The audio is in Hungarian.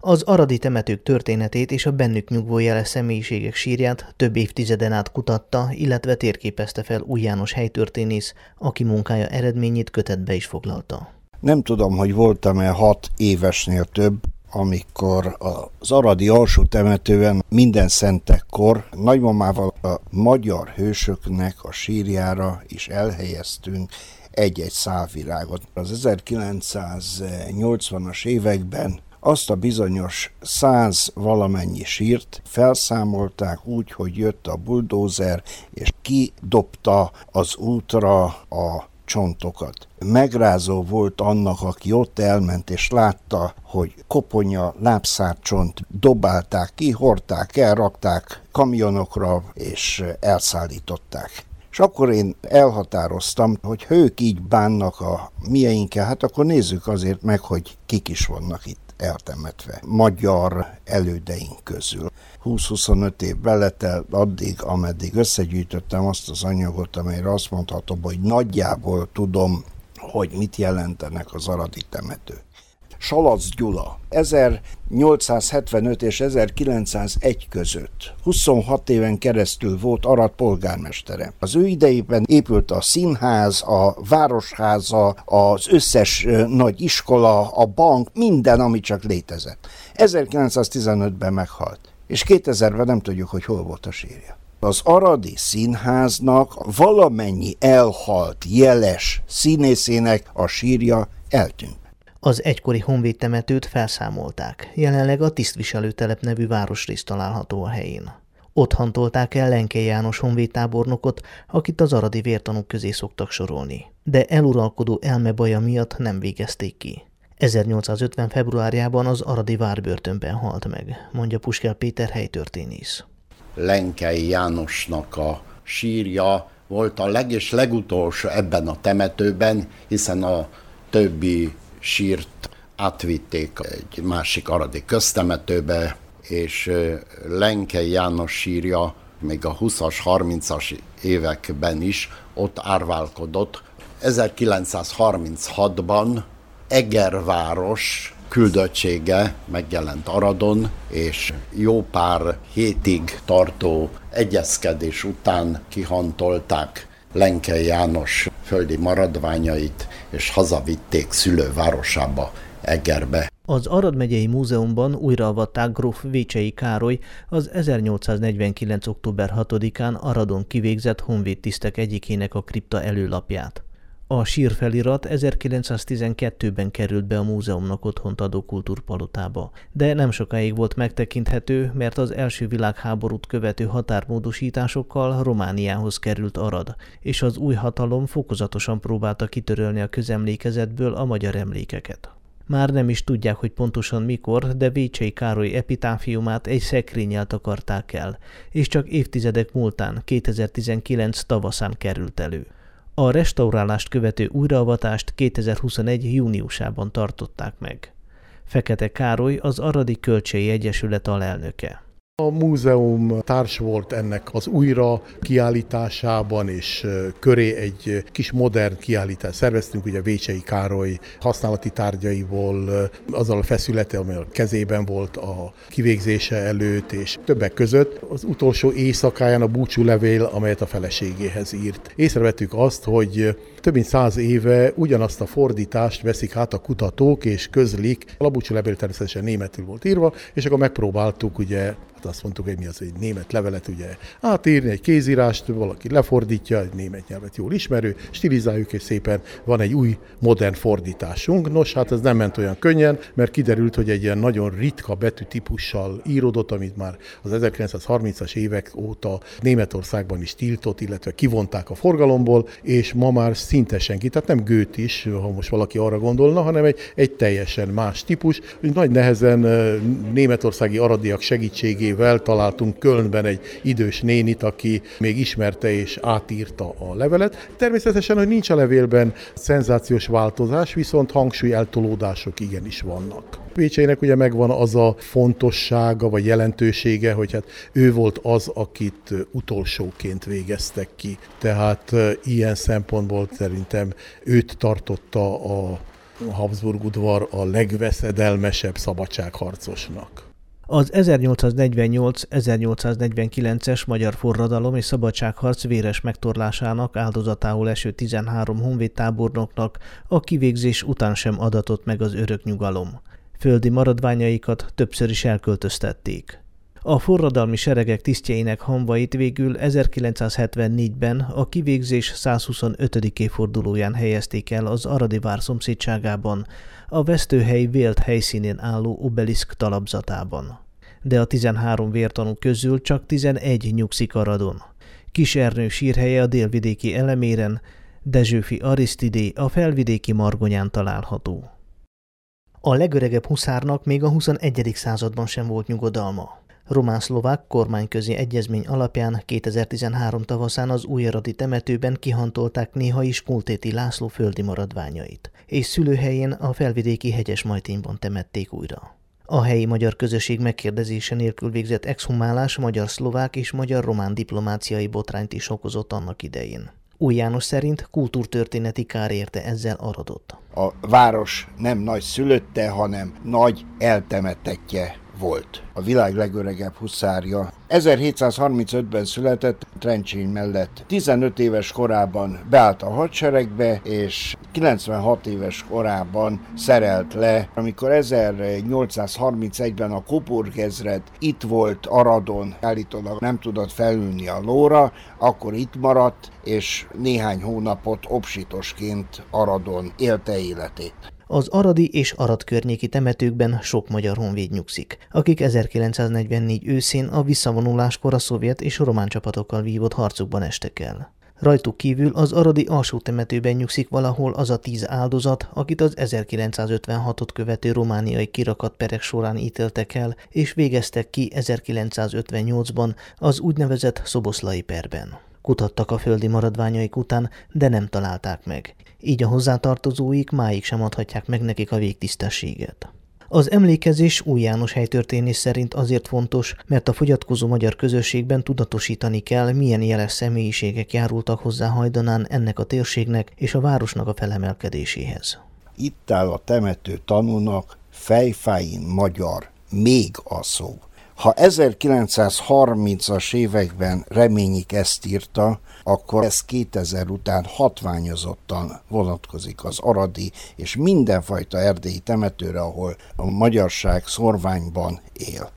Az aradi temetők történetét és a bennük nyugvó jele személyiségek sírját több évtizeden át kutatta, illetve térképezte fel új János helytörténész, aki munkája eredményét kötetbe is foglalta. Nem tudom, hogy voltam-e hat évesnél több, amikor az Aradi alsó temetően minden szentekkor nagymamával a magyar hősöknek a sírjára is elhelyeztünk egy-egy szálvirágot. Az 1980-as években azt a bizonyos száz valamennyi sírt felszámolták úgy, hogy jött a buldózer, és kidobta az útra a csontokat. Megrázó volt annak, aki ott elment, és látta, hogy koponya, lábszárcsont dobálták ki, hordták, elrakták kamionokra, és elszállították. És akkor én elhatároztam, hogy hők így bánnak a mieinkkel, hát akkor nézzük azért meg, hogy kik is vannak itt eltemetve magyar elődeink közül. 20-25 év beletelt addig, ameddig összegyűjtöttem azt az anyagot, amelyre azt mondhatom, hogy nagyjából tudom, hogy mit jelentenek az aradi temetők. Salac Gyula 1875 és 1901 között 26 éven keresztül volt Arad polgármestere. Az ő idejében épült a színház, a városháza, az összes nagy iskola, a bank, minden, ami csak létezett. 1915-ben meghalt, és 2000-ben nem tudjuk, hogy hol volt a sírja. Az Aradi Színháznak valamennyi elhalt, jeles színészének a sírja eltűnt. Az egykori honvéd temetőt felszámolták. Jelenleg a tisztviselőtelep nevű városrész található a helyén. Ott hantolták el Lenke János honvédtábornokot, akit az aradi vértanúk közé szoktak sorolni. De eluralkodó elmebaja miatt nem végezték ki. 1850. februárjában az aradi várbörtönben halt meg, mondja Puskel Péter helytörténész. Lenkei Jánosnak a sírja volt a leg és legutolsó ebben a temetőben, hiszen a többi sírt átvitték egy másik aradi köztemetőbe, és Lenke János sírja még a 20-as, 30-as években is ott árválkodott. 1936-ban Egerváros küldöttsége megjelent Aradon, és jó pár hétig tartó egyezkedés után kihantolták Lenke János földi maradványait, és hazavitték szülővárosába, Egerbe. Az Arad megyei múzeumban újraavatták gróf Vécsei Károly az 1849. október 6-án Aradon kivégzett honvédtisztek egyikének a kripta előlapját. A sírfelirat 1912-ben került be a múzeumnak otthont adó kultúrpalotába, de nem sokáig volt megtekinthető, mert az első világháborút követő határmódosításokkal Romániához került Arad, és az új hatalom fokozatosan próbálta kitörölni a közemlékezetből a magyar emlékeket. Már nem is tudják, hogy pontosan mikor, de Vécsei Károly epitáfiumát egy szekrényel takarták el, és csak évtizedek múltán, 2019 tavaszán került elő. A restaurálást követő újraavatást 2021. júniusában tartották meg. Fekete Károly az Aradi Kölcsei Egyesület alelnöke. A múzeum társ volt ennek az újra kiállításában, és köré egy kis modern kiállítást szerveztünk, ugye Vécsei Károly használati tárgyaiból, azzal a feszülete, ami a kezében volt a kivégzése előtt, és többek között az utolsó éjszakáján a búcsú levél, amelyet a feleségéhez írt. Észrevettük azt, hogy több mint száz éve ugyanazt a fordítást veszik át a kutatók, és közlik. A búcsú levél természetesen németül volt írva, és akkor megpróbáltuk ugye Hát azt mondtuk, hogy mi az, egy német levelet ugye átírni, egy kézírást, valaki lefordítja, egy német nyelvet jól ismerő, stilizáljuk, és szépen van egy új, modern fordításunk. Nos, hát ez nem ment olyan könnyen, mert kiderült, hogy egy ilyen nagyon ritka betűtípussal íródott, amit már az 1930-as évek óta Németországban is tiltott, illetve kivonták a forgalomból, és ma már szinte senki, tehát nem gőt is, ha most valaki arra gondolna, hanem egy, egy teljesen más típus. Nagy nehezen németországi aradiak segítségével segítségével találtunk Kölnben egy idős nénit, aki még ismerte és átírta a levelet. Természetesen, hogy nincs a levélben szenzációs változás, viszont hangsúly eltolódások igenis vannak. Vécseinek ugye megvan az a fontossága vagy jelentősége, hogy hát ő volt az, akit utolsóként végeztek ki. Tehát ilyen szempontból szerintem őt tartotta a Habsburg udvar a legveszedelmesebb szabadságharcosnak. Az 1848-1849-es magyar forradalom és szabadságharc véres megtorlásának áldozatául eső 13 honvédtábornoknak a kivégzés után sem adatott meg az örök nyugalom. Földi maradványaikat többször is elköltöztették. A forradalmi seregek tisztjeinek hamvait végül 1974-ben a kivégzés 125. évfordulóján helyezték el az Aradi vár szomszédságában, a vesztőhely vélt helyszínén álló obeliszk talapzatában. De a 13 vértanú közül csak 11 nyugszik Aradon. Kis Ernő sírhelye a délvidéki eleméren, Dezsőfi Arisztidé a felvidéki Margonyán található. A legöregebb huszárnak még a 21. században sem volt nyugodalma. Román-szlovák kormányközi egyezmény alapján 2013 tavaszán az újjaradi temetőben kihantolták néha is Kultéti László földi maradványait, és szülőhelyén a felvidéki hegyes majténban temették újra. A helyi magyar közösség megkérdezése nélkül végzett exhumálás magyar-szlovák és magyar-román diplomáciai botrányt is okozott annak idején. Új János szerint kultúrtörténeti kár érte ezzel aradott. A város nem nagy szülötte, hanem nagy eltemetettje volt. A világ legöregebb huszárja. 1735-ben született Trencsény mellett. 15 éves korában beállt a hadseregbe, és 96 éves korában szerelt le. Amikor 1831-ben a Coburg itt volt Aradon, állítólag nem tudott felülni a lóra, akkor itt maradt, és néhány hónapot obsitosként Aradon élte életét. Az aradi és arad környéki temetőkben sok magyar honvéd nyugszik, akik 1944 őszén a visszavonuláskor a szovjet és román csapatokkal vívott harcukban estek el. Rajtuk kívül az aradi alsó temetőben nyugszik valahol az a tíz áldozat, akit az 1956-ot követő romániai kirakat perek során ítéltek el, és végeztek ki 1958-ban az úgynevezett szoboszlai perben. Kutattak a földi maradványaik után, de nem találták meg. Így a hozzátartozóik máig sem adhatják meg nekik a végtisztességet. Az emlékezés új János helytörténés szerint azért fontos, mert a fogyatkozó magyar közösségben tudatosítani kell, milyen jeles személyiségek járultak hozzá hajdanán ennek a térségnek és a városnak a felemelkedéséhez. Itt áll a temető tanúnak fejfáin magyar, még a szó. Ha 1930-as években reményik ezt írta, akkor ez 2000 után hatványozottan vonatkozik az aradi és mindenfajta erdélyi temetőre, ahol a magyarság szorványban él.